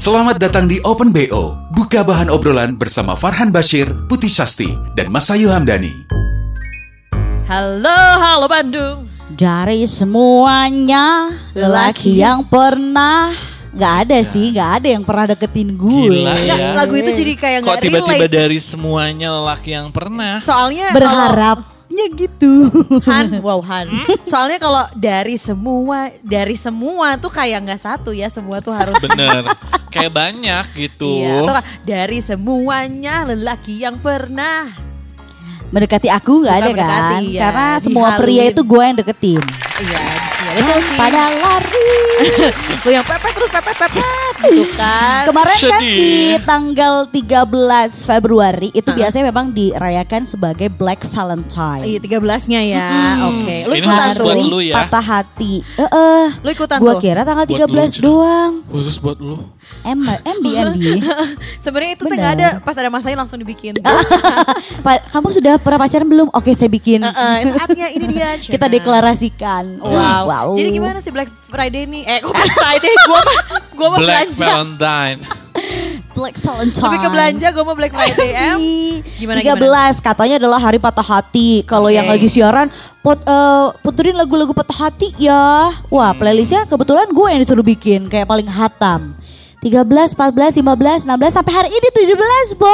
Selamat datang di Open BO, buka bahan obrolan bersama Farhan Bashir, Putih Sasti, dan Masayu Hamdani. Halo, halo Bandung. Dari semuanya lelaki yang pernah nggak ada sih, nggak ada yang pernah deketin gue. Gila, ya. lagu itu jadi kayak Kok nggak tiba-tiba relate. dari semuanya lelaki yang pernah? Soalnya Berharapnya gitu. kalau Han, wow Han. Soalnya kalau dari semua, dari semua tuh kayak nggak satu ya, semua tuh harus. Bener. Kayak banyak gitu. Iya, atau dari semuanya lelaki yang pernah. Mendekati aku nggak ada kan? mendekati, ya, Karena semua pria dihaluin. itu gue yang deketin. Iya, iya betul sih. Pada lari. Lu yang pepet terus pepet pepet gitu kan. Kemarin kan Sedih. di tanggal 13 Februari itu biasanya memang dirayakan sebagai Black Valentine. Iya, 13-nya ya. Oke. Lu Ini ikutan tuh. buat lu ya. patah hati. Eh, eh. Lu ikutan Gua tuh. kira tanggal Buat lu, 13 Cina. doang. Khusus buat lu. M MB MB. Sebenarnya itu tuh Bener. nggak ada pas ada masanya langsung dibikin. Kamu sudah pernah pacaran belum? Oke, saya bikin. Eh, saatnya ini dia. Kita Cina. deklarasikan. Wow. Jadi gimana sih Black Friday nih? Eh, kok Black Friday? Gua mah gua mau Black belanja. Valentine. Black Valentine. Lebih ke belanja, gua mau Black Friday em. Gimana, 13 katanya adalah hari patah hati. Kalau Oke. yang lagi siaran pot, eh, puterin lagu-lagu patah hati ya. Wah, playlistnya kebetulan gue yang disuruh bikin kayak paling hatam. 13, 14, 15, 16 sampai hari ini 17, Bo.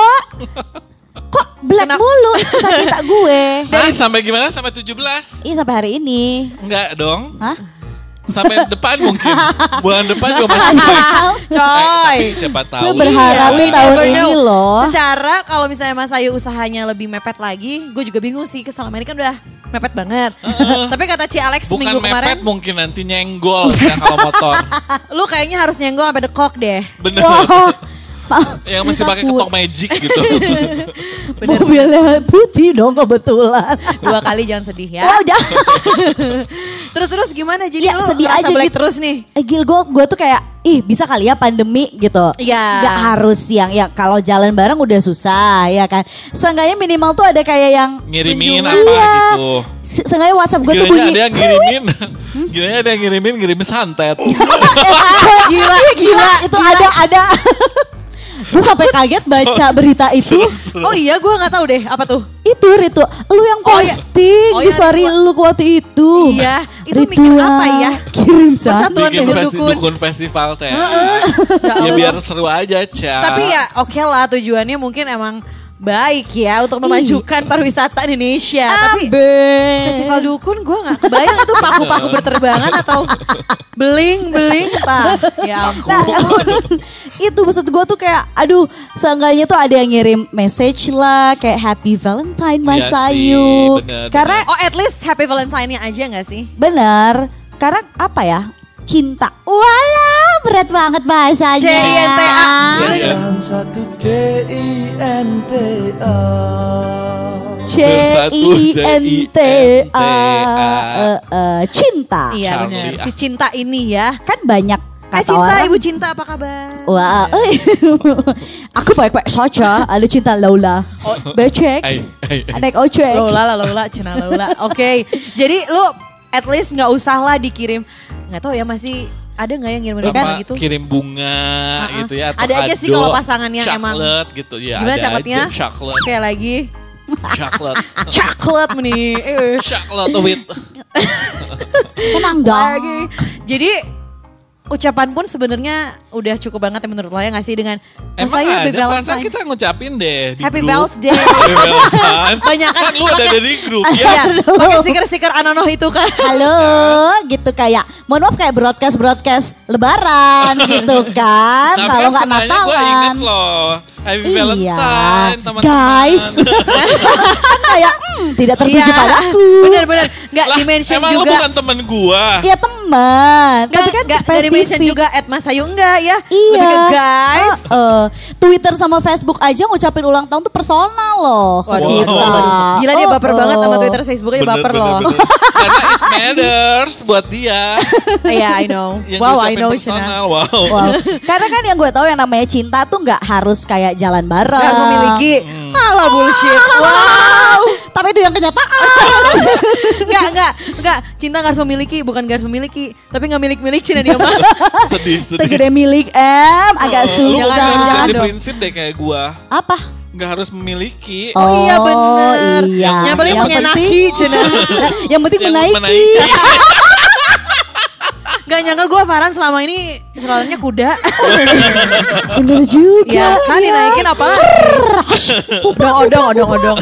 Kok black Kenapa? mulu cinta gue. Hah, sampai gimana? Sampai 17? Iya sampai hari ini. Enggak dong. Hah? Sampai depan mungkin. Bulan depan juga masih baik. Coy. Tapi siapa tahu. Gue berharap Iya, tahun ini know. loh. Secara kalau misalnya Mas Ayu usahanya lebih mepet lagi, gue juga bingung sih. Selama ini kan udah mepet banget. Tapi kata Ci Alex Bukan minggu kemarin, mepet mungkin nanti nyenggol ya kalau motor. lu kayaknya harus nyenggol sampai dekok deh. Bener. Wah, Yang masih pakai ketok magic gitu. mobilnya putih dong kebetulan. Dua kali jangan sedih ya. Wow, jangan. Terus terus gimana? Jadi Ya, lu sedih aja black gitu. terus nih. Eh, Gil gue gue tuh kayak ih bisa kali ya pandemi gitu. Iya. Gak harus yang ya kalau jalan bareng udah susah ya kan. Seenggaknya minimal tuh ada kayak yang Ngirimin Iya. apa gitu. se- Seenggaknya WhatsApp gue tuh bunyi. ada yang ngirimin. Kiranya ada yang ngirimin ngirim santet. gila, gila, itu ada ada. Gue sampai kaget baca berita itu. Oh iya, gue nggak tahu deh apa tuh. Itu Ritu, lu yang Oh, iya. posting Oh, di iya, story Ritu. lu waktu itu. Iya, itu bikin Ritual. apa ya? Kirim. Persatuan Bikin dukun festi, dukun. dukun festival teh. Ya Ya biar seru aja, Ca. Tapi ya oke lah tujuannya mungkin emang baik ya untuk memajukan pariwisata Indonesia. Tapi festival dukun gue nggak kebayang itu paku-paku berterbangan atau beling beling pak. Ya ampun. Nah, itu maksud gue tuh kayak aduh seenggaknya tuh ada yang ngirim message lah kayak happy valentine Mas sih, Ayu bener, karena Oh at least happy Valentine-nya aja gak sih? benar karena apa ya cinta walah berat banget bahasanya C-I-N-T-A. Yang satu C I N T A. C I N T A Eh, eh, cinta Iya benar. Si cinta ini ya. kan banyak Eh kata cinta, orang ibu cinta apa kabar? Wah, aku baik-baik saja. Ada cinta Lola, becek, ai, ai. naik ojek. Lola, lah, Lola, cina Lola. Oke, jadi lu at least nggak usah lah dikirim. Nggak tahu ya masih ada nggak yang ngirim Apa, bunga gitu? kirim bunga Uh-uh. gitu ya atau Ada aja sih kalau pasangannya emang- coklat gitu ya Gimana aja coklat Sekali lagi, coklat coklat nih. Eh. coklat with Tenang dong. lagi. Jadi ucapan pun sebenarnya udah cukup banget ya menurut lo ya nggak sih dengan emang saya ada perasaan kita ngucapin deh di Happy grup. birthday. Happy Valentine. Banyak kan kan lu ada dari grup Iya, ya pakai stiker-stiker anonoh itu kan. Halo, gitu kayak, mohon maaf kayak broadcast broadcast Lebaran gitu kan, Tapi kalau kan nggak seenggaknya gue Natalan. inget loh Happy Iya, Valentine teman-teman. guys. kan kayak hmm, tidak tertuju Iya. padaku. Bener-bener. Gak Lah, di-mention emang lu juga. bukan temen gua. Ya teman, tapi kan gak dari mention spesifik. juga at Mas Ayu enggak ya. Iya, Lebih ke guys. Heeh. Twitter sama Facebook aja ngucapin ulang tahun tuh personal loh. Waduh. kita. Gila dia baper Oh, banget sama. Twitter Facebooknya Bener, baper bener, loh. bener. Karena it matters buat dia. Iya I know. Yang wow I know personal. Wow. Wow. Karena kan yang gue tahu yang namanya cinta tuh nggak harus kayak jalan bareng. Gak memiliki. Hmm. Alah bullshit. Wow. Tapi itu yang kenyataan. Enggak, enggak, enggak. Cinta gak harus memiliki, bukan gak harus memiliki. Tapi gak milik-milik Cina dia mah. sedih, sedih. Tegede milik M agak Oh, Lu Jangan, susah. jangan ganti dong. prinsip deh kayak gua. Apa? Nggak harus memiliki. Oh, iya bener. Iya. Yang paling punya naki, Cina. yang penting Yang menaiki. menaiki. Gak nyangka gue Farhan selama ini selalunya kuda. Bener juga. ya kan dinaikin apalagi. Odong, odong, odong, odong.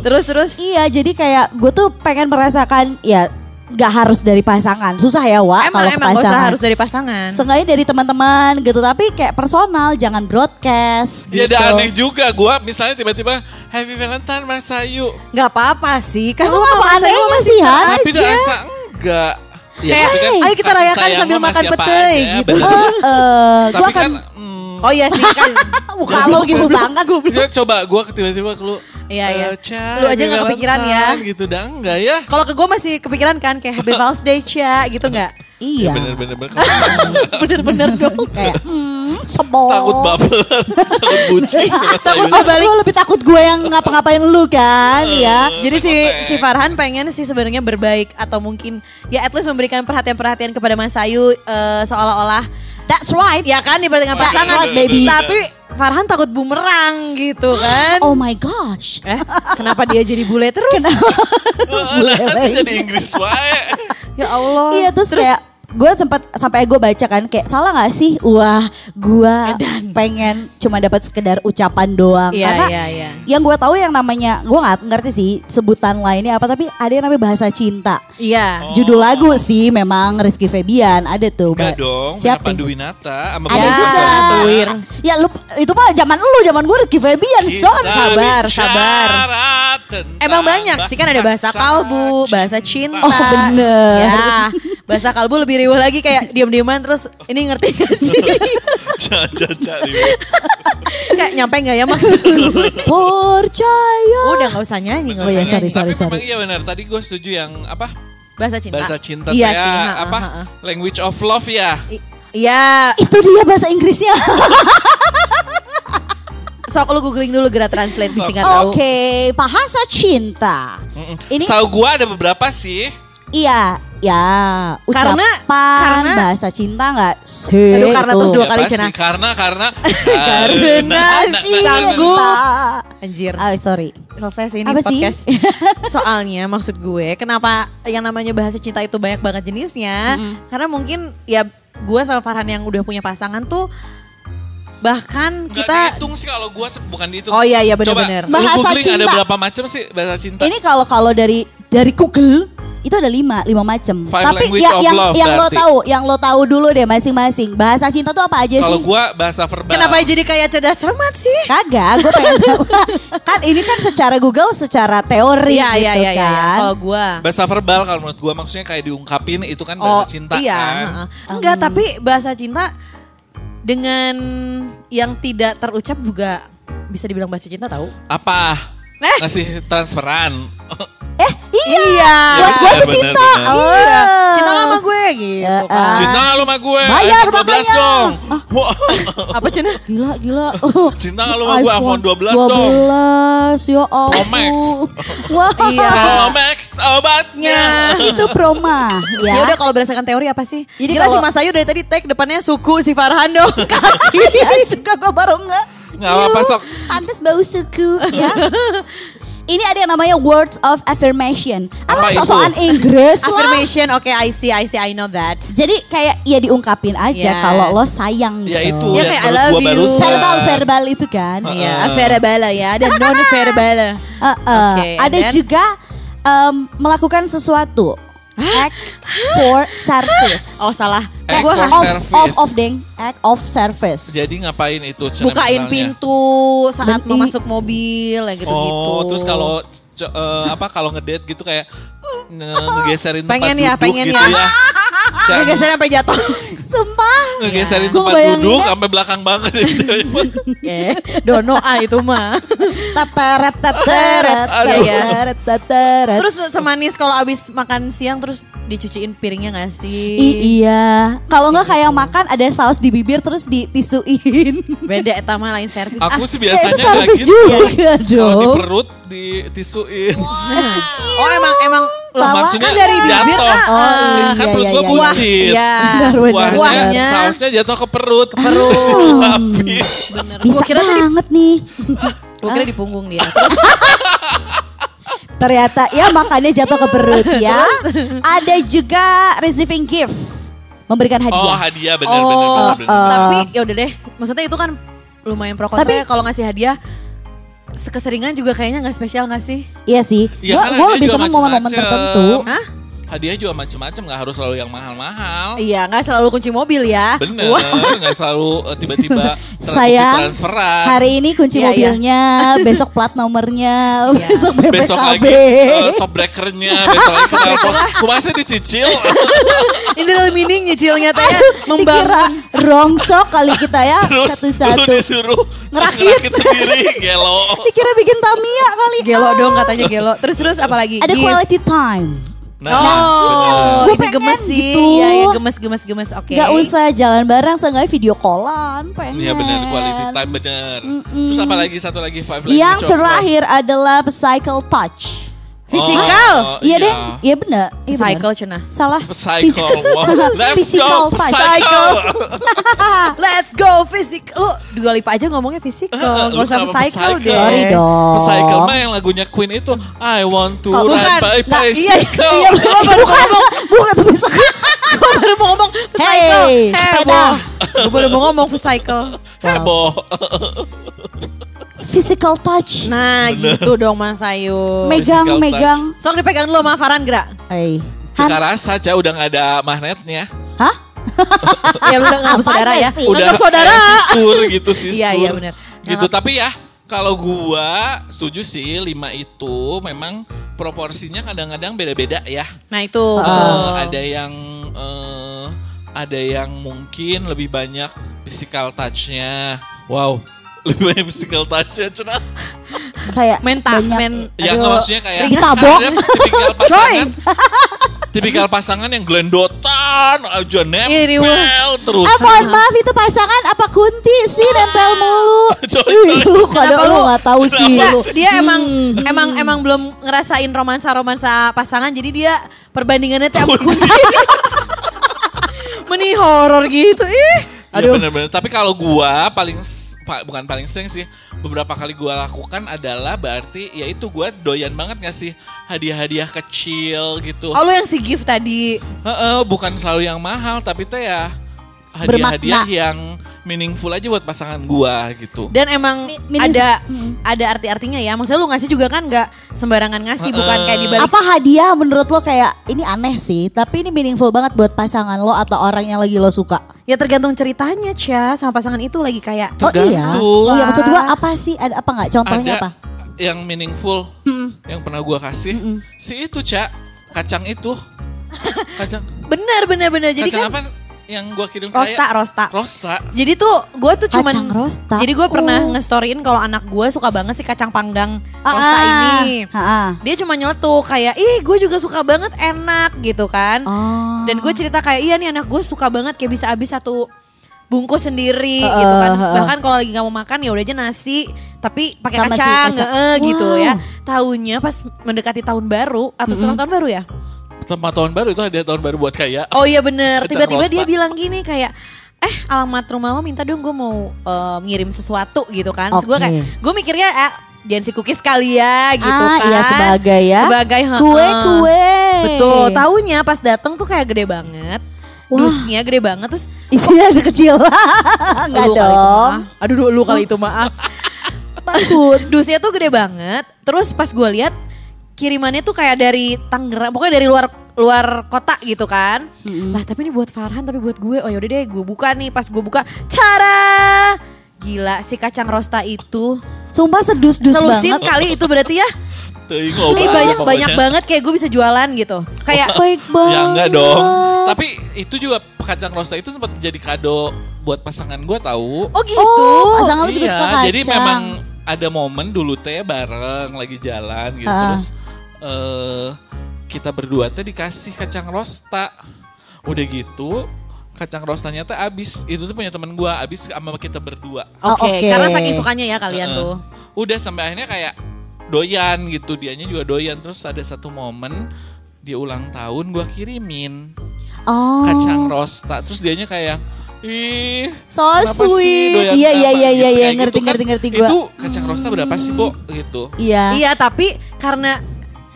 Terus, terus. Iya, jadi kayak gue tuh pengen merasakan ya gak harus dari pasangan. Susah ya, Wak, Emang, emang gak usah harus dari pasangan. Seenggaknya dari teman-teman gitu, tapi kayak personal, jangan broadcast. Dia gitu. ada aneh juga gua misalnya tiba-tiba Happy Valentine Mas Ayu. Gak apa-apa sih. Kan lu apa anehnya masih sih, Han? Tapi aja. rasa enggak. Ya, Kayak, tapi kan ayo kita rayakan sambil makan petai, gitu. Eh, eh, Tapi gua akan kan hmm, Oh iya sih kan. muka lo gitu banget. dia coba gua tiba-tiba ke lu. Iya, iya. "Eh, Ca, Lu aja nggak kepikiran ya." Valentine," Gitu dah enggak ya? Kalau ke gue masih kepikiran kan kayak Happy Valentine's Day Cia gitu nggak? Iya. Bener-bener bener. Bener-bener dong. Kayak hmm, sebel. Takut baper, takut bucin Takut balik. Lu lebih takut gue yang ngapa-ngapain lu kan, ya. Jadi si si Farhan pengen sih sebenarnya berbaik atau mungkin ya at least memberikan perhatian-perhatian kepada Mas Ayu eh, seolah-olah That's right. ya kan dibanding That's pasangan right, baby. Tapi Farhan takut bumerang gitu kan. Oh my gosh. Eh, kenapa dia jadi bule terus? Lah, sih jadi Inggris wae. Ya Allah. Iya terus, kayak gue sempat sampai gue baca kan kayak salah nggak sih wah gue pengen cuma dapat sekedar ucapan doang Iya, karena iya, iya. yang gue tahu yang namanya gue nggak ngerti sih sebutan lainnya apa tapi ada yang namanya bahasa cinta Iya. judul lagu sih memang Rizky Febian ada tuh Enggak Mbak. dong, Siapa? Pandu Winata sama ada Ya, juga. Tuir. ya lu itu mah zaman lu zaman gue Rizky Febian Kita son Sabar, sabar. Emang banyak sih kan ada bahasa kalbu, bahasa cinta. Oh, bener. Ya, bahasa kalbu lebih riuh lagi kayak diam-diaman terus ini ngerti gak sih? Cari. kayak nyampe gak ya maksud lu? percaya Udah gak usah nyanyi, gak Oh usah iya, nyanyi. sorry, sorry, Tapi memang sorry. iya benar. Tadi gue setuju yang apa? Bahasa cinta. Bahasa cinta Iya ya, sih, ha, ha, apa? ha, ha. Language of love ya. I- Iya, itu dia bahasa Inggrisnya sok lu googling dulu gerak translate singkat tahu. Oke, bahasa cinta. Ini Tahu gue ada beberapa sih. iya, ya ucapan Karena- karena- bahasa cinta nggak sih? Aduh, karena terus tuh. dua Ya kali pasti, cenah. Karena karena Karena cinta. Anjir. Oh, sorry. Selesai sih ini Apa sih? podcast. Soalnya maksud gue kenapa yang namanya bahasa cinta itu banyak banget jenisnya? Karena mungkin ya gue sama Farhan yang udah punya pasangan tuh bahkan Nggak kita dihitung sih kalau gue bukan dihitung. Oh iya, iya, lu Bahasa googling ada cinta. berapa macam sih bahasa cinta? Ini kalau kalau dari dari Google itu ada lima lima macam. Tapi ya, of yang love yang lo berarti. tahu, yang lo tahu dulu deh masing-masing. Bahasa cinta tuh apa aja Kalau sih? gue bahasa verbal. kenapa jadi kayak cerdas cermat sih? Kagak, gue pengen tahu. kan ini kan secara Google secara teori Iya, gitu iya, iya. kan. Kalau gue Bahasa verbal kalau menurut gue maksudnya kayak diungkapin itu kan Oh bahasa cinta iya, kan. heeh. enggak tapi bahasa cinta dengan yang tidak terucap juga bisa dibilang bahasa cinta tahu? Apa? Eh. Ngasih transferan. Eh, iya. Buat gue Iya, tuh bener, cinta. bener. Oh. Iya, cinta lo sama gue gitu Ya, kan. Cinta lu sama gue? Bayar, iPhone 12 makanya. dong. Wah, Apa cinta? Gila, gila. Oh, Cinta lu sama gue iPhone 12 dong. 12, ya ampun. Pro Max. Wah, Iya. Pro Max obatnya. itu proma. Ya Ya, udah kalau berdasarkan teori apa sih? Jadi Gila kalau- si Mas Ayu dari tadi tag depannya suku si Farhan dong. Kaki. Iya juga gue baru nggak. Nggak apa-apa, Sok. Pantes bau suku ya. Ini ada yang namanya words of affirmation. Alah Apa itu? sosokan Inggris lah. Affirmation, oke I see, I see, I know that. Jadi kayak ya diungkapin aja Yes. kalau lo sayang gitu. Ya itu Ya, kayak I love gua you. barusan. Verbal verbal itu kan. Iya, verbal ya, dan non verbal. Uh, uh, Oke, and ada then? juga em, melakukan sesuatu Act for service. Oh salah. Act Gue for off, service. off, off, deng. Act of service. Jadi ngapain itu? Cen, bukain misalnya? pintu saat mau masuk mobil ya gitu-gitu. Oh, terus kalau eh, apa kalau ngedate gitu kayak nge- ngegeserin tempat Pengen ya, duduk pengen gitu ya. ya. Cen, Geser sampai jatuh. Sumpah. ngegeserin Gua tempat duduk ya. sampai belakang banget ya, cewek. Eh, Dono ah itu mah. Tateret, tateret, tateret, tateret. Terus semanis kalau abis makan siang terus dicuciin piringnya gak sih? I- iya. Kalau nggak kayak makan ada saus di bibir terus ditisuin. Beda etama lain servis. Aku Ah, sih Ya, biasanya itu nggak service gitu. juga Kalau di perut ditisuin. oh emang emang loh, Pala Maksudnya kan dari bibir jatuh. ah, Oh, ah. iya, kan perut iya, gua iya. buncit. Iya. Benar, benar, Kuahnya, Kuahnya. sausnya jatuh ke perut. Ke perut. Habis. Bener. Bisa Gua kira banget nih. gua kira di punggung dia. Ternyata ya makannya jatuh ke perut ya. Ada juga receiving gift. Memberikan Oh hadiah. hadiah bener oh, bener. tapi ya udah deh. Maksudnya itu kan lumayan pro kontra Tapi- ya kalau ngasih hadiah keseringan juga kayaknya nggak spesial gak sih? Iya sih. Ya, hadiah lebih seneng momen-momen tertentu. Hah? Hadiah juga macem-macem nggak harus selalu yang mahal-mahal. Iya, nggak selalu kunci mobil ya. Bener, nggak selalu eh, tiba-tiba Sayang, transferan. Hari ini kunci iya. mobilnya, besok plat nomornya, Iya. besok BPKB. besok lagi uh, breakernya, besok lagi. Kumasa dicicil. Ini dalam meaning nyicilnya teh ya, Dikira membangun. rongsok kali kita ya Terus satu-satu. lu disuruh Ngerakit. sendiri, gelo. Dikira bikin Tamiya kali. Gelo Ah. dong katanya gelo. Terus terus apa lagi? Ada quality time. Nah, Oh, Gua ini pengen gemes sih. gitu. Iya, ya, gemes gemes gemes. Oke. Gak usah jalan bareng, seenggaknya video callan. Pengen. Iya bener, quality time bener. Terus apa lagi satu lagi five lagi Yang terakhir adalah psycho touch. Fisikal. Oh, iya deh, iya bener. Iya bener. Cycle cenah. Salah. Psycho. Wow. Let's Physical go. Psycho. Let's go fisik. Lu dua lipa aja ngomongnya fisikal. Gak Lu usah kenapa cycle psycho? deh. Sorry dong. Psycho mah yang lagunya Queen itu I want to Oh, ride bukan. by Nah, iya, bicycle. iya, bener. bukan, bukan tuh bisa. Gue baru mau ngomong cycle. Hey, sepeda. Gue baru mau ngomong cycle. Heboh. Physical touch. Nah gitu dong Mas Ayu. megang, physical megang. Sok dipegang dulu sama Farhan gerak. Hey. Gak Han- rasa, Ca, udah gak ada magnetnya. Hah? ya lu udah nganggap Apaan saudara ya. sih? Udah Nganggap saudara. sistur gitu, sistur. Iya, iya, bener. Gitu, Nganggap- tapi ya kalau gua setuju sih lima itu memang proporsinya kadang-kadang beda-beda ya. Nah itu. Betul. ada yang eh, ada yang mungkin lebih banyak physical touch-nya. Wow, lebih banyak physical touch-nya, Cena. Kayak Men tak, banyak- men. Ya nggak maksudnya kayak Ditabok. tipikal pasangan. tipikal pasangan yang glendotan aja Iya, nempel terus. Ah mohon maaf itu pasangan apa kunti sih nempel mulu. Coy, Ih, lu kadang lu lu- gak tahu sih. Lu. dia emang emang emang belum ngerasain romansa-romansa pasangan jadi dia perbandingannya sama kunti. Meni horor gitu. Ih. Iya Aduh. bener-bener. Tapi kalau gua paling pa- bukan paling sering sih, beberapa kali gua lakukan adalah berarti ya itu gua doyan banget ngasih hadiah-hadiah kecil gitu. Oh lu yang si gift tadi. Heeh, bukan selalu yang mahal tapi tuh ya hadiah-hadiah Bermakna. yang meaningful aja buat pasangan gua gitu. Dan emang Mi- ada ada arti-artinya ya. Maksudnya lu ngasih juga kan nggak sembarangan ngasih, bukan kayak di balik Apa hadiah menurut lo kayak ini aneh sih, tapi ini meaningful banget buat pasangan lo atau orang yang lagi lo suka. Ya tergantung ceritanya, Cia. Sama pasangan itu lagi kayak Oh iya. Tergantung. Oh iya maksud gua apa sih? Ada apa nggak? Contohnya Ada apa? yang meaningful yang pernah gua kasih si itu cak kacang itu kacang bener bener bener. Jadi kacang kan apa yang gua kirim rosta kayak rosta. rosta Jadi tuh gue tuh cuman Kacang rosta. Jadi gue pernah Oh. nge-storyin kalau anak gue suka banget sih kacang panggang Ah, rosta ah. ini. Ah, ah. Dia cuma nyeletuk kayak, ih gue juga suka banget enak gitu kan. Oh. Dan gue cerita kayak, iya nih anak gue suka banget kayak bisa habis satu bungkus sendiri Heeh, gitu kan. heeh. Bahkan kalau lagi nggak mau makan ya udah aja nasi, tapi pakai kacang, kacang. gitu Wow. ya. Tahunnya pas mendekati tahun baru atau setelah tahun baru ya. Sama tahun baru itu ada tahun baru buat kaya Oh iya bener, tiba-tiba dia bilang gini kayak Eh alamat rumah lo minta dong gue mau eh, ngirim sesuatu gitu kan Terus gue kayak Gue mikirnya eh, jangan si cookies kali ya gitu ah, kan iya sebagai ya. Sebagai kue kue. Betul, tahunya pas dateng tuh kayak gede banget Wah. Dusnya gede banget Terus Isinya ada kecil. Enggak dong. Aduh lu, lu kali itu maaf Takut. Dusnya tuh gede banget Terus pas gue lihat kirimannya tuh kayak dari Tangerang Pokoknya dari luar luar kota gitu kan. Lah tapi ini buat Farhan tapi buat gue. Oh yaudah deh gue buka nih pas gue buka. Cara Gila si kacang rosta itu Sumpah sedus-dus Selusin banget. kali itu berarti ya Teuing Ini ngobrol banyak pokoknya. banyak banget kayak gue bisa jualan gitu Kayak Baik banget. Ya enggak dong. Tapi itu juga kacang rosta itu sempat jadi kado buat pasangan gue tahu. Oh gitu Oh, pasangan lu juga Iya, suka kacang. jadi memang ada momen dulu teh bareng lagi jalan gitu Ah. terus eh kita berdua teh dikasih kacang rosta. Udah gitu kacang rostanya teh abis. Itu tuh punya temen gua abis sama kita berdua. Oke, Oh, oke. karena saking sukanya ya kalian Heeh. tuh. Udah sampai akhirnya kayak doyan gitu, dianya juga doyan. Terus ada satu momen dia ulang tahun gua kirimin Oh. kacang rosta. Terus dianya kayak Ih, So kenapa sih sweet. doyan Iya, iya, apa?" iya, Gitu, iya, iya, kayak ngerti, kan. ngerti, ngerti gua. Itu kacang rosta berapa sih, Bo? Gitu. Iya. Iya, tapi karena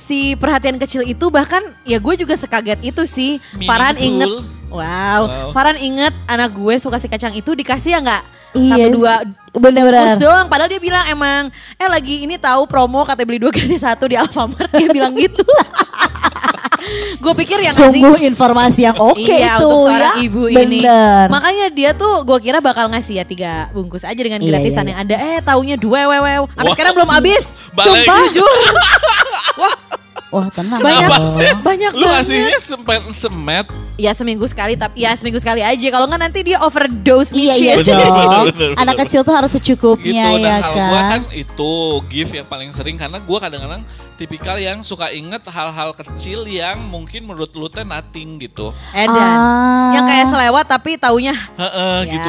si perhatian kecil itu bahkan ya gue juga sekaget itu sih. Meaningful. Farhan inget, wow, Wow. Farhan inget anak gue suka si kacang itu dikasih ya nggak Iya satu dua. Bener-bener. doang. Padahal dia bilang emang eh lagi ini tahu promo katanya beli dua ganti satu di Alfamart dia bilang gitu. gue pikir yang ngasih Sungguh informasi yang oke iya, itu untuk seorang ya. ibu Bener. ini. Makanya dia tuh gue kira bakal ngasih ya tiga bungkus aja dengan Iya, gratisan iya, yang ada. Eh taunya dua wewew. Sampai sekarang belum habis. Sumpah jujur. Wah tenang. Banyak, sih? banyak Lu banget. aslinya sempet semet. Ya seminggu sekali tapi ya seminggu sekali aja. Kalau nggak nanti dia overdose Iya iya micin. Bener, dong. bener, bener, Anak bener. kecil tuh harus secukupnya gitu. ya Nah kalau gue kan. kan itu gift yang paling sering karena gue kadang-kadang tipikal yang suka inget hal-hal kecil yang mungkin menurut lu teh nothing gitu. Edan. Ah. Yang kayak selewat tapi taunya Heeh ya. gitu.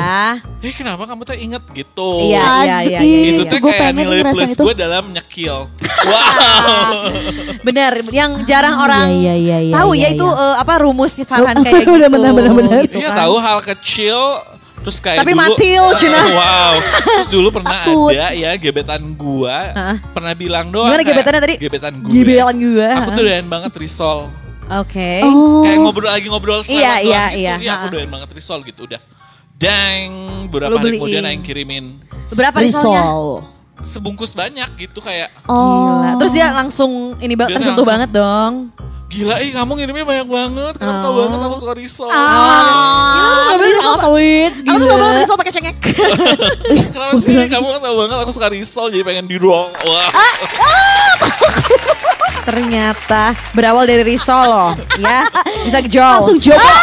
Eh kenapa kamu teh inget gitu? Iya, iya, iya, iya, Itu iya. teh Gua kayak pengen nilai plus itu. gue dalam nyekil. Wow. Benar, yang jarang Ah, orang iya, iya, iya, tahu iya, ya itu iya. eh, apa rumus si Farhan kayak gitu. Bener, bener, bener. gitu Iya kan. tahu hal kecil terus kayak Tapi dulu, matil, Cina. wow terus dulu pernah Takut. ada ya gebetan gua Heeh. pernah bilang doang Gimana gebetannya tadi? gebetan gua Gebetan gua. aku tuh doyan banget risol Oke. Oh. kayak ngobrol lagi ngobrol selewat Iya, doang iya, gitu iya. iya aku doyan banget risol gitu udah dang beberapa Lu hari kemudian Aing kirimin Berapa risolnya? Risol. Sebungkus banyak gitu kayak Oh. Gila. Terus dia langsung ini banget Dia tersentuh langsung- banget dong. gila ih kamu ngirimnya banyak banget kamu tau Oh. banget aku suka risol Ah, Gila, risol sweet. Aku tuh gak gila. banget risol pakai cengek. kenapa sih kamu tau banget aku suka risol jadi pengen di wah Ternyata berawal dari risol loh, ya. Bisa gejol. Langsung coba.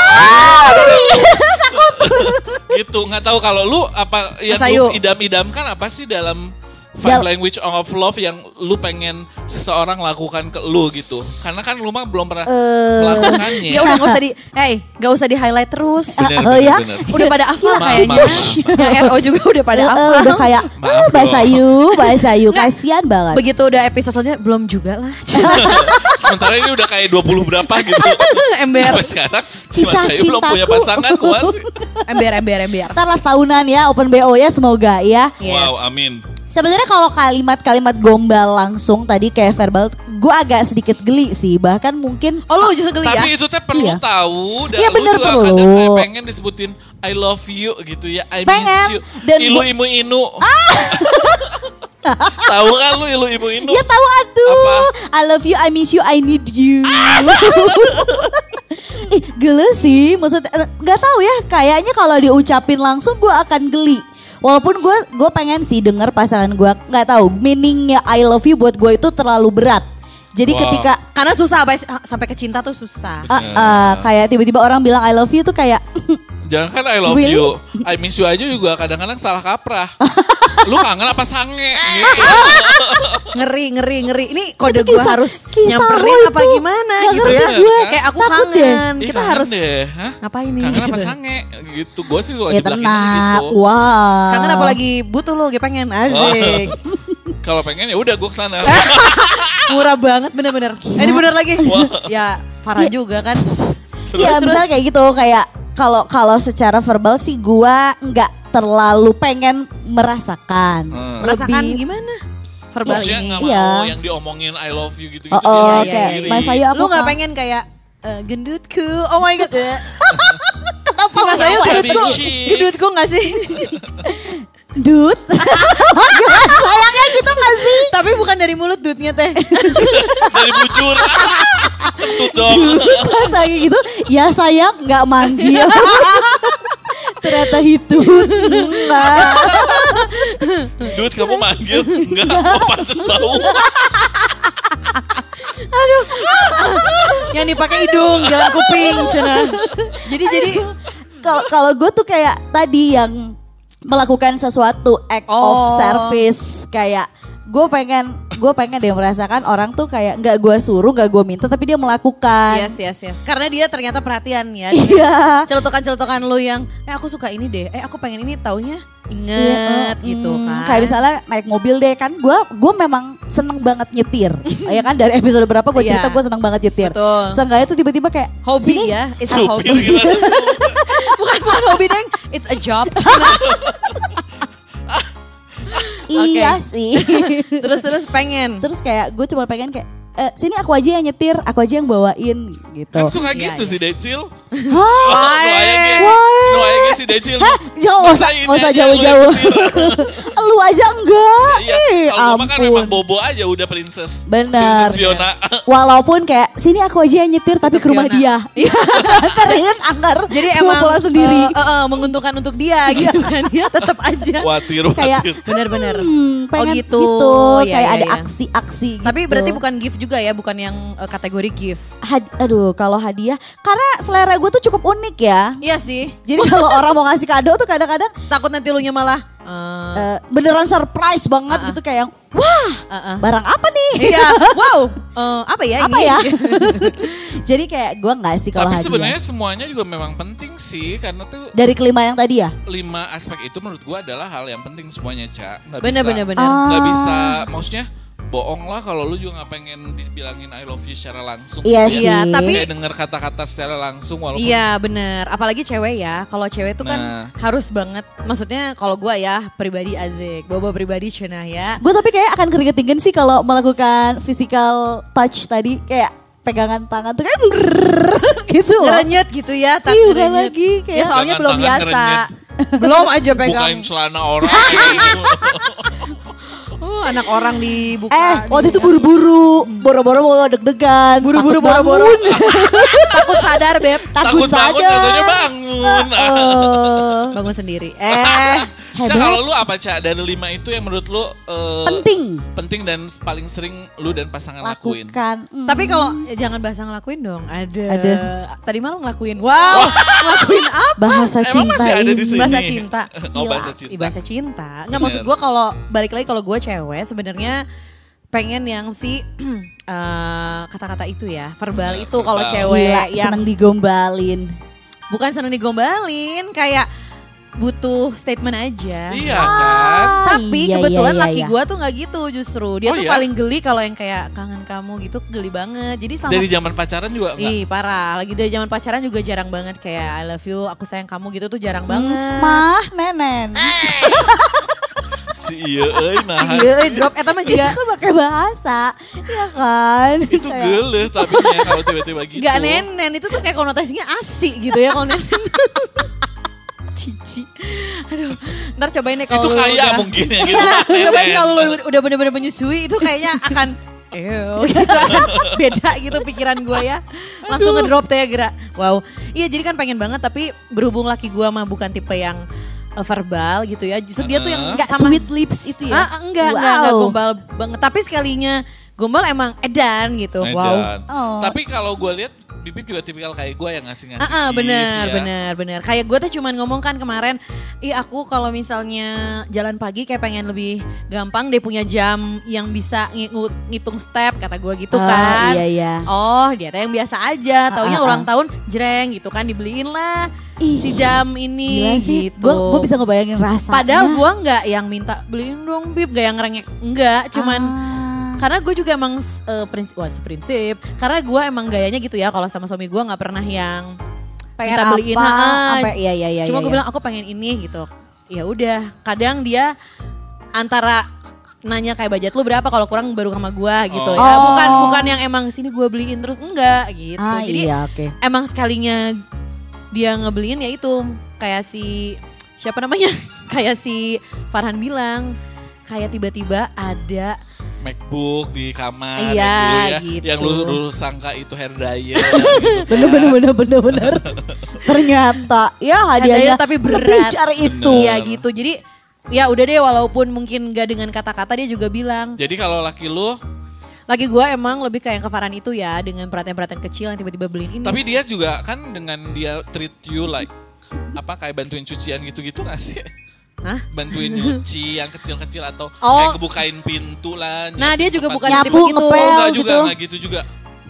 gitu nggak tahu kalau lu apa yang Mas lu Ayu. idam-idamkan apa sih dalam five Dal- language of love yang lu pengen seseorang lakukan ke lu gitu karena kan lu mah belum pernah Eh. melakukannya Ya udah gak usah di, hey, gak usah di highlight terus. bener, Oh, bener, ya? bener. Udah pada hafal Maaf, kayaknya. maaf. Yang RO juga udah pada Eh, hafal. udah kayak Maaf ah, bahasa. Yu, bahasa Yu, Nggak. kasihan banget. Begitu udah episode selanjutnya belum juga lah. sementara ini udah kayak 20 berapa gitu ember, sampai sekarang si Kisah Mas Ayu belum punya pasangan kuas sih ember, ember, ember. Ntar last tahunan ya Open BO ya semoga ya. Yes. wow amin Sebenarnya kalau kalimat-kalimat gombal langsung tadi kayak verbal, gue agak sedikit geli sih. Bahkan mungkin Oh lu justru geli ya? tapi itu teh perlu Iya. tahu dan Iya, lu bener, juga perlu. kadang kayak pengen disebutin I love you gitu ya I Pengen. miss you Dan ilu imu inu tahu kan lu ilu imu inu Ya tahu aduh. Apa? I love you, I miss you, I need you. Ih, geli sih. Maksudnya eh, nggak tahu ya. Kayaknya kalau diucapin langsung gue akan geli. Walaupun gue gue pengen sih denger pasangan gue nggak tahu meaningnya I love you buat gue itu terlalu berat. Jadi Wow. ketika Karena susah sampai, ke cinta tuh susah. ah, ah, kayak tiba-tiba orang bilang I love you tuh kayak Jangan kan I love Really? you I miss you aja juga kadang-kadang salah kaprah Lu kangen apa sange gitu. Ngeri, ngeri, ngeri. Ini kode gue harus kisah nyamperin apa itu. gimana Nggak gitu ya. gue. Kayak aku Takut deh. kangen. Ih, Kita kangen harus deh Hah? ngapain nih? Kangen apa sange Gitu Gue sih suka ya tenang. gitu Wow. Kangen apa lagi butuh lu lagi pengen asik. Kalau pengen ya udah gue ke sana Murah banget bener-bener. Eh ini bener lagi. ya parah juga kan. Iya Terus, misalnya kayak gitu kayak kalau kalau secara verbal sih gua nggak terlalu pengen merasakan. Hmm. Merasakan Lebih- gimana? Verbal Maksudnya ini. gak Iya. mau yang diomongin I love you gitu-gitu Oh, oh, dia kayak sendiri. Mas Ayu apa Lu gak Kak? pengen kayak eh, gendutku, oh my god. Kenapa Mas Ayu gendutku, gendutku gak sih? Dut. Sayangnya gitu gak sih? Tapi bukan dari mulut dutnya teh. Dari bujur Kentut dong. Pas lagi gitu, ya sayang nggak manggil. Ternyata itu enggak. Duit kamu manggil enggak oh, pantas bau. Yang dipakai hidung, jalan kuping, cina. Jadi jadi Kalau kalau gue tuh kayak tadi yang melakukan sesuatu act of Oh. service kayak gue pengen gue pengen deh merasakan orang tuh kayak nggak gue suruh nggak gue minta tapi dia melakukan yes yes yes. Karena dia ternyata perhatian ya. iya Celutukan-celutukan lu yang eh aku suka ini deh. Eh aku pengen ini taunya inget Iya, gitu mm, kan. Kayak misalnya naik mobil deh kan, gue gue memang seneng banget nyetir. ya kan dari episode berapa gue cerita Iya. gue seneng banget nyetir. Betul. Seenggaknya tuh tiba-tiba kayak hobi "Sini." ya. It's a hobby. bukan bukan hobi deng. It's a job. Iya sih. terus terus pengen. Terus kayak gue cuma pengen kayak "Eh, sini aku aja yang nyetir, aku aja yang bawain gitu. Kan suka Iya, gitu iya. si Decil. Hah? Nu aya ge. Si Decil. Hah? Usah, Masa aja lu jauh-jauh. Lu aja enggak. Iya, Ih, kalau gua mah kan memang ampun. bobo aja udah princess. Benar. Princess Fiona. Walaupun kayak sini aku aja yang nyetir tapi ke rumah dia. Fiona. Keren anggar. Jadi emang pulang sendiri. eh, eh, eh, menguntungkan untuk dia gitu kan ya tetap aja. Watir, Kayak, watir. Bener-bener. Hmm, pengen oh gitu. gitu, Ya, kayak ya, ada ya. aksi-aksi gitu. Tapi berarti bukan gift juga ya, bukan yang eh, kategori gift. Had- aduh kalau hadiah karena selera gue tuh cukup unik ya. Iya sih. Jadi kalau orang mau ngasih kado tuh kadang-kadang Takut nanti lu nya malah eh, eh, beneran surprise banget gitu kayak yang wah eh, eh. barang apa nih? Iya, wow. eh, apa ya apa ini? ya? Jadi kayak gue nggak sih kalau Tapi hadiah. sebenarnya semuanya juga memang penting sih karena tuh Dari kelima yang tadi ya? lima aspek itu menurut gua adalah hal yang penting semuanya, Ca. Nggak Bener bisa, bener bener. Nggak bisa maksudnya bohong lah kalau lu juga nggak pengen dibilangin I love you secara langsung. Iya gitu sih. ya. Iya, tapi Kayak denger kata-kata secara langsung walaupun Iya bener, apalagi cewek ya. Kalau cewek tuh kan Nah. harus banget. Maksudnya kalau gua ya pribadi Azik, Bobo pribadi Cenah ya. Gue tapi kayak akan keringet-dingin sih kalau melakukan physical touch tadi kayak pegangan tangan tuh kayak gitu loh. Ngerenyet gitu ya, Ih, bukan ngerenyet. lagi, Ya kayak- soalnya Pegangan belum biasa. ngerenyet. belum aja pegang. bukain celana orang gitu. Oh, anak orang dibuka. Eh, waktu itu di- buru-buru, boro-boro mau deg-degan, Buru-buru boro-boro. Takut sadar, Beb. takut Takut bangun bangun. Eh, Bangun sendiri. Eh, Ca, hebat. kalau lu apa Ca dari lima itu yang menurut lu eh, penting penting dan paling sering lu dan pasangan lakuin? lakukan. Hmm. tapi kalau eh, jangan bahasa ngelakuin dong. Ada. Ada. Tadi malam ngelakuin. Wow, ngelakuin apa? bahasa cinta Emang masih ada di ini. sini? Bahasa cinta. oh, Gila, bahasa cinta. ih, bahasa cinta. Nggak maksud Bener. gue kalau balik lagi kalau gue cewek sebenarnya pengen yang si eh, kata-kata itu ya verbal Ya, itu kalau cewek Gila, yang seneng digombalin. bukan seneng digombalin kayak butuh statement aja. Iya kan? Tapi iya, kebetulan iya, laki iya. gue tuh nggak gitu justru. Dia Oh, tuh iya? paling geli kalau yang kayak kangen kamu gitu geli banget. Jadi selama Dari zaman pacaran juga enggak? Ih parah, lagi dari zaman pacaran juga jarang banget kayak I love you, aku sayang kamu gitu tuh jarang Hmm, banget. Mah, nenen. Si iya euy nah. Iya, eh, drop eta mah juga Itu kan pakai bahasa, ya kan? Itu Kayak- geuleuh tapi kalau tiba-tiba gitu. Gak nenen itu tuh kayak konotasinya asik gitu ya kalau nenen. Cici. Aduh, ntar cobain deh kalau Itu kaya udah- mungkin ya gitu. Iya, cobain kalau lu udah bener-bener menyusui itu kayaknya akan Ew, gitu beda gitu pikiran gue ya langsung ngedrop tuh ya gerak wow iya jadi kan pengen banget tapi berhubung laki gue mah bukan tipe yang verbal gitu ya justru dia tuh yang Enggak sama sweet lips itu ya? Ah, enggak, enggak, enggak Wow. gombal banget. Tapi sekalinya gombal emang edan gitu. Wow. Edan. Oh. Tapi kalau gue lihat Bibip juga tipikal kayak gue yang ngasih-ngasih Ah, ah, gift, bener, ya. bener, bener. Kayak gue tuh cuman ngomong kan kemarin, ih aku kalau misalnya jalan pagi kayak pengen lebih gampang deh punya jam yang bisa ng- ng- ngitung step, kata gue gitu Ah, kan. iya, iya. Oh, dia tuh yang biasa aja, taunya ah, ulang tahun jreng gitu kan dibeliin lah Ih, si jam ini Gila sih, gitu. gue bisa ngebayangin rasanya. Padahal gue nggak yang minta beliin dong bib, gak yang ngerengek, enggak, cuman Ah. karena gue juga emang eh, prinsip, wah prinsip karena gue emang gayanya gitu ya kalau sama suami gue nggak pernah yang pengen minta apa, beliin, ah, sampai iya iya iya. cuma iya, gue iya. bilang aku pengen ini gitu ya udah kadang dia antara nanya kayak budget lu berapa kalau kurang baru sama gue gitu ya Oh. bukan bukan yang emang sini gue beliin terus enggak gitu Ah, jadi iya oke. emang sekalinya dia ngebeliin ya itu kayak si siapa namanya kayak si Farhan bilang kayak tiba-tiba ada MacBook di kamar Iya, yang dulu ya, gitu. yang lu, lu sangka itu hair dryer. gitu. Bener bener bener bener bener. Ternyata ya hadiahnya tapi berat. cari itu. Iya gitu. Jadi ya udah deh walaupun mungkin gak dengan kata-kata dia juga bilang. Jadi kalau laki lu, Lagi gue emang lebih kayak ke Farhan itu ya dengan perhatian-perhatian kecil yang tiba-tiba beliin ini. tapi dia juga kan dengan dia treat you like apa kayak bantuin cucian gitu-gitu gak sih? Hah? Bantuin nyuci yang kecil-kecil atau Oh. kayak kebukain pintu lah. Nah dia juga bukan tipe gitu. Oh, ngepel. enggak juga, gitu. enggak gitu juga.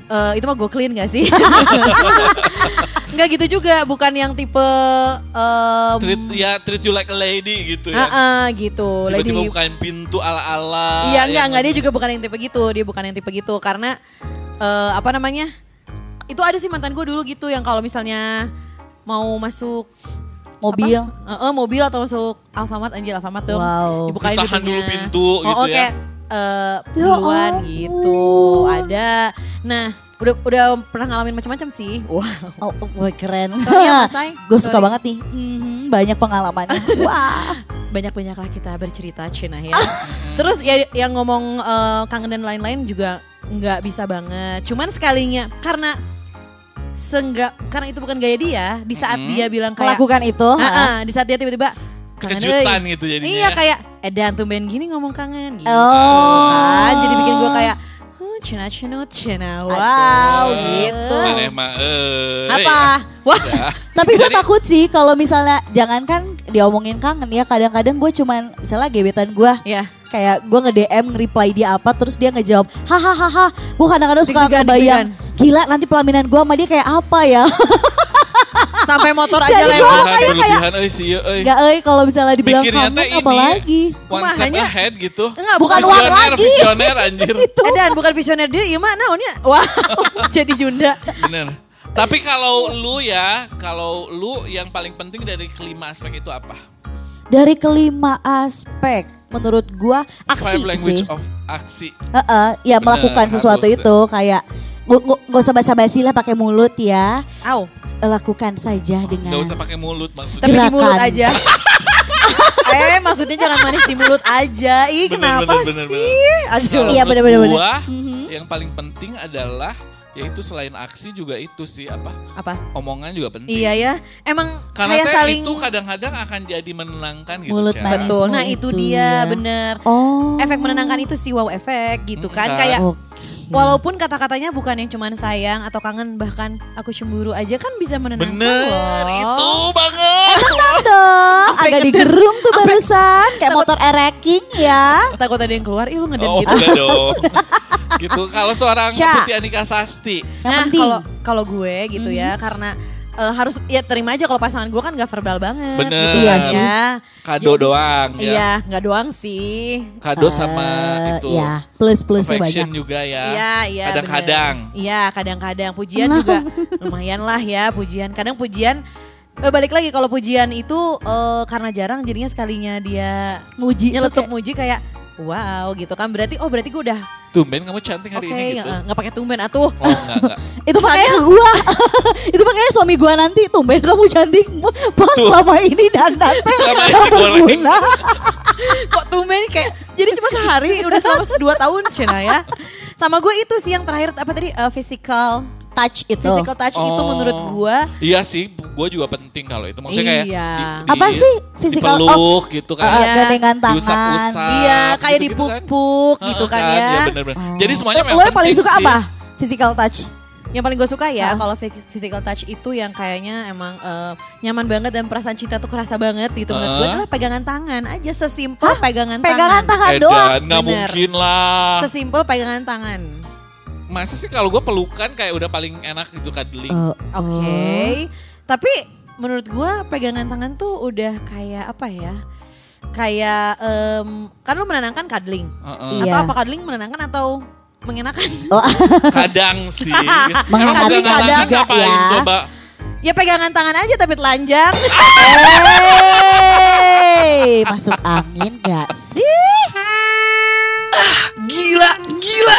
Eh, itu mah gue clean gak sih? Enggak gitu juga, bukan yang tipe um, Treat ya treat you like a lady gitu ah, ya. ah, gitu. Tiba-tiba Lady bukain pintu ala-ala. Iya enggak yang- enggak dia juga bukan yang tipe gitu, dia bukan yang tipe gitu karena eh, apa namanya? Itu ada sih mantan gue dulu gitu yang kalau misalnya mau masuk Mobil. apa? Eh, eh, mobil atau masuk Alfamart anjir Alfamart dong. Wow. Dibukain Ditahan dulu pintu oh, gitu oh, ya. eh, Ya duluan ampun. gitu. Ada. Nah, udah udah pernah ngalamin macam-macam sih. Wow. Oh, oh, keren. Iya. Gue suka Sorry. banget nih. Mhm, banyak pengalamannya. Wah. banyak-banyaklah kita bercerita Cina ya. Terus ya yang ngomong eh, kangen dan lain-lain juga nggak bisa banget. Cuman sekalinya karena senggak karena itu bukan gaya dia. Di saat Mm-mm. dia bilang kayak Melakukan itu. Ah, di saat dia tiba-tiba kangen Kejutan euy." gitu jadinya Iya ya. kayak eh dan tumben gini ngomong kangen gitu. Oh. Kan jadi bikin gue kayak Cina Cina Cina wow Aduh. gitu. Maneh mah eh. Apa? Wah, Ya. Tapi gue takut sih kalau misalnya jangankan diomongin kangen ya kadang-kadang gue cuman misalnya gebetan gue ya. kayak gue nge DM nge-reply dia apa terus dia ngejawab hahaha gue kadang-kadang suka kebayang gila nanti pelaminan gue sama dia kayak apa ya Sampai motor aja Jadi lewat. gua- Berlebihan, kayak- euy sih euy. Nggak eh kalau misalnya dibilang Mikirnya teh apa ini lagi one nya? ahead gitu. Enggak, Bukan visioner, lagi. visioner anjir. Eh dan bukan visioner dia, iya mah naonnya? Wow, jadi Junda. Bener. Tapi kalau lu ya, kalau lu yang paling penting dari kelima aspek itu apa? dari kelima aspek menurut gue aksi Five language sih of aksi. Heeh, ya Bener, melakukan sesuatu harus. itu kayak nggak nggak- nggak usah basa-basi lah pakai mulut ya Au, lakukan saja Gak dengan usah pakai mulut maksudnya. tapi di Gerakan. mulut aja. eh, maksudnya jangan manis di mulut aja. Ih, Bener, kenapa bener, bener, sih? Aduh. Kalau Iya, menurut bener, bener, Mhm. yang paling penting adalah yaitu selain aksi juga itu sih apa? Apa? Omongan juga penting. Iya ya. Emang Karena kayak saling itu kadang-kadang akan jadi menenangkan gitu. Mulut manis. betul. Nah, itu itu dia ya. bener. oh Efek menenangkan itu sih wow efek gitu kan. Kayak Oke. walaupun kata-katanya bukan yang cuman sayang atau kangen bahkan aku cemburu aja kan bisa menenangkan Bener, loh. itu banget. dong Sampai agak ngeden. digerung tuh barusan kayak motor ereking ya Takut ada yang keluar, ih lu ngeden Oh, gitu. enggak dong. gitu. Kalau seorang. Putih Anika Sasti, yang nah, kalau kalau gue gitu ya karena eh, harus ya terima aja kalau pasangan gue kan gak verbal banget Bener. gitu Iya kan sih. ya. kado Jadi- doang ya. Iya, nggak doang sih. Kado sama Eh, itu. ya plus Affection banyak juga ya. Iya, iya. Kadang-kadang. Iya, kadang-kadang pujian juga lumayan lah ya pujian. Kadang pujian eh, balik lagi kalau pujian itu eh, karena jarang jadinya sekalinya dia muji nyeletuk kayak- muji kayak wow gitu kan berarti oh berarti gue udah Tumben kamu cantik oke hari ini gitu. nggak nggak pakai tumben atuh. Oh enggak enggak. itu makanya ke gua. Itu makanya suami gua nanti. Tumben kamu cantik. Pas Tuh. selama ini dan nanti Selama ini nggak goreng. berguna. Kok tumben kayak jadi cuma sehari? Udah selama dua tahun Cina ya? Sama gue itu sih yang terakhir apa tadi? Eh, physical touch itu physical touch itu Oh. menurut gue Iya sih, gue juga penting kalau itu. Maksudnya kayak Iya. Apa sih physical? Dipeluk gitu kan. Eh, Iya. gandengan tangan Diusap-usap. iya kayak gitu-gitu kan. dipuk-puk gitu Heeh, kan ya Iya bener-bener. Jadi semuanya lo memang yang paling suka sih. apa physical touch Yang paling gue suka ya kalau phys- physical touch itu yang kayaknya emang eh, nyaman banget dan perasaan cinta tuh kerasa banget gitu menurut gue adalah pegangan tangan aja sesimpel pegangan, pegangan tangan Edan, doang nggak mungkin lah. Sesimpel pegangan tangan. Masa sih kalau gue pelukan kayak udah paling enak gitu cuddling. Oh, Oke. Tapi menurut gue pegangan tangan tuh udah kayak apa ya? Kayak em, kan lu menenangkan cuddling. Heeh. Atau Iya. apa cuddling menenangkan atau mengenakan? oh. Kadang sih. Emang kadang juga ngapain ya. coba? ya pegangan tangan aja tapi telanjang. Hey, masuk angin gak sih? Gila, gila,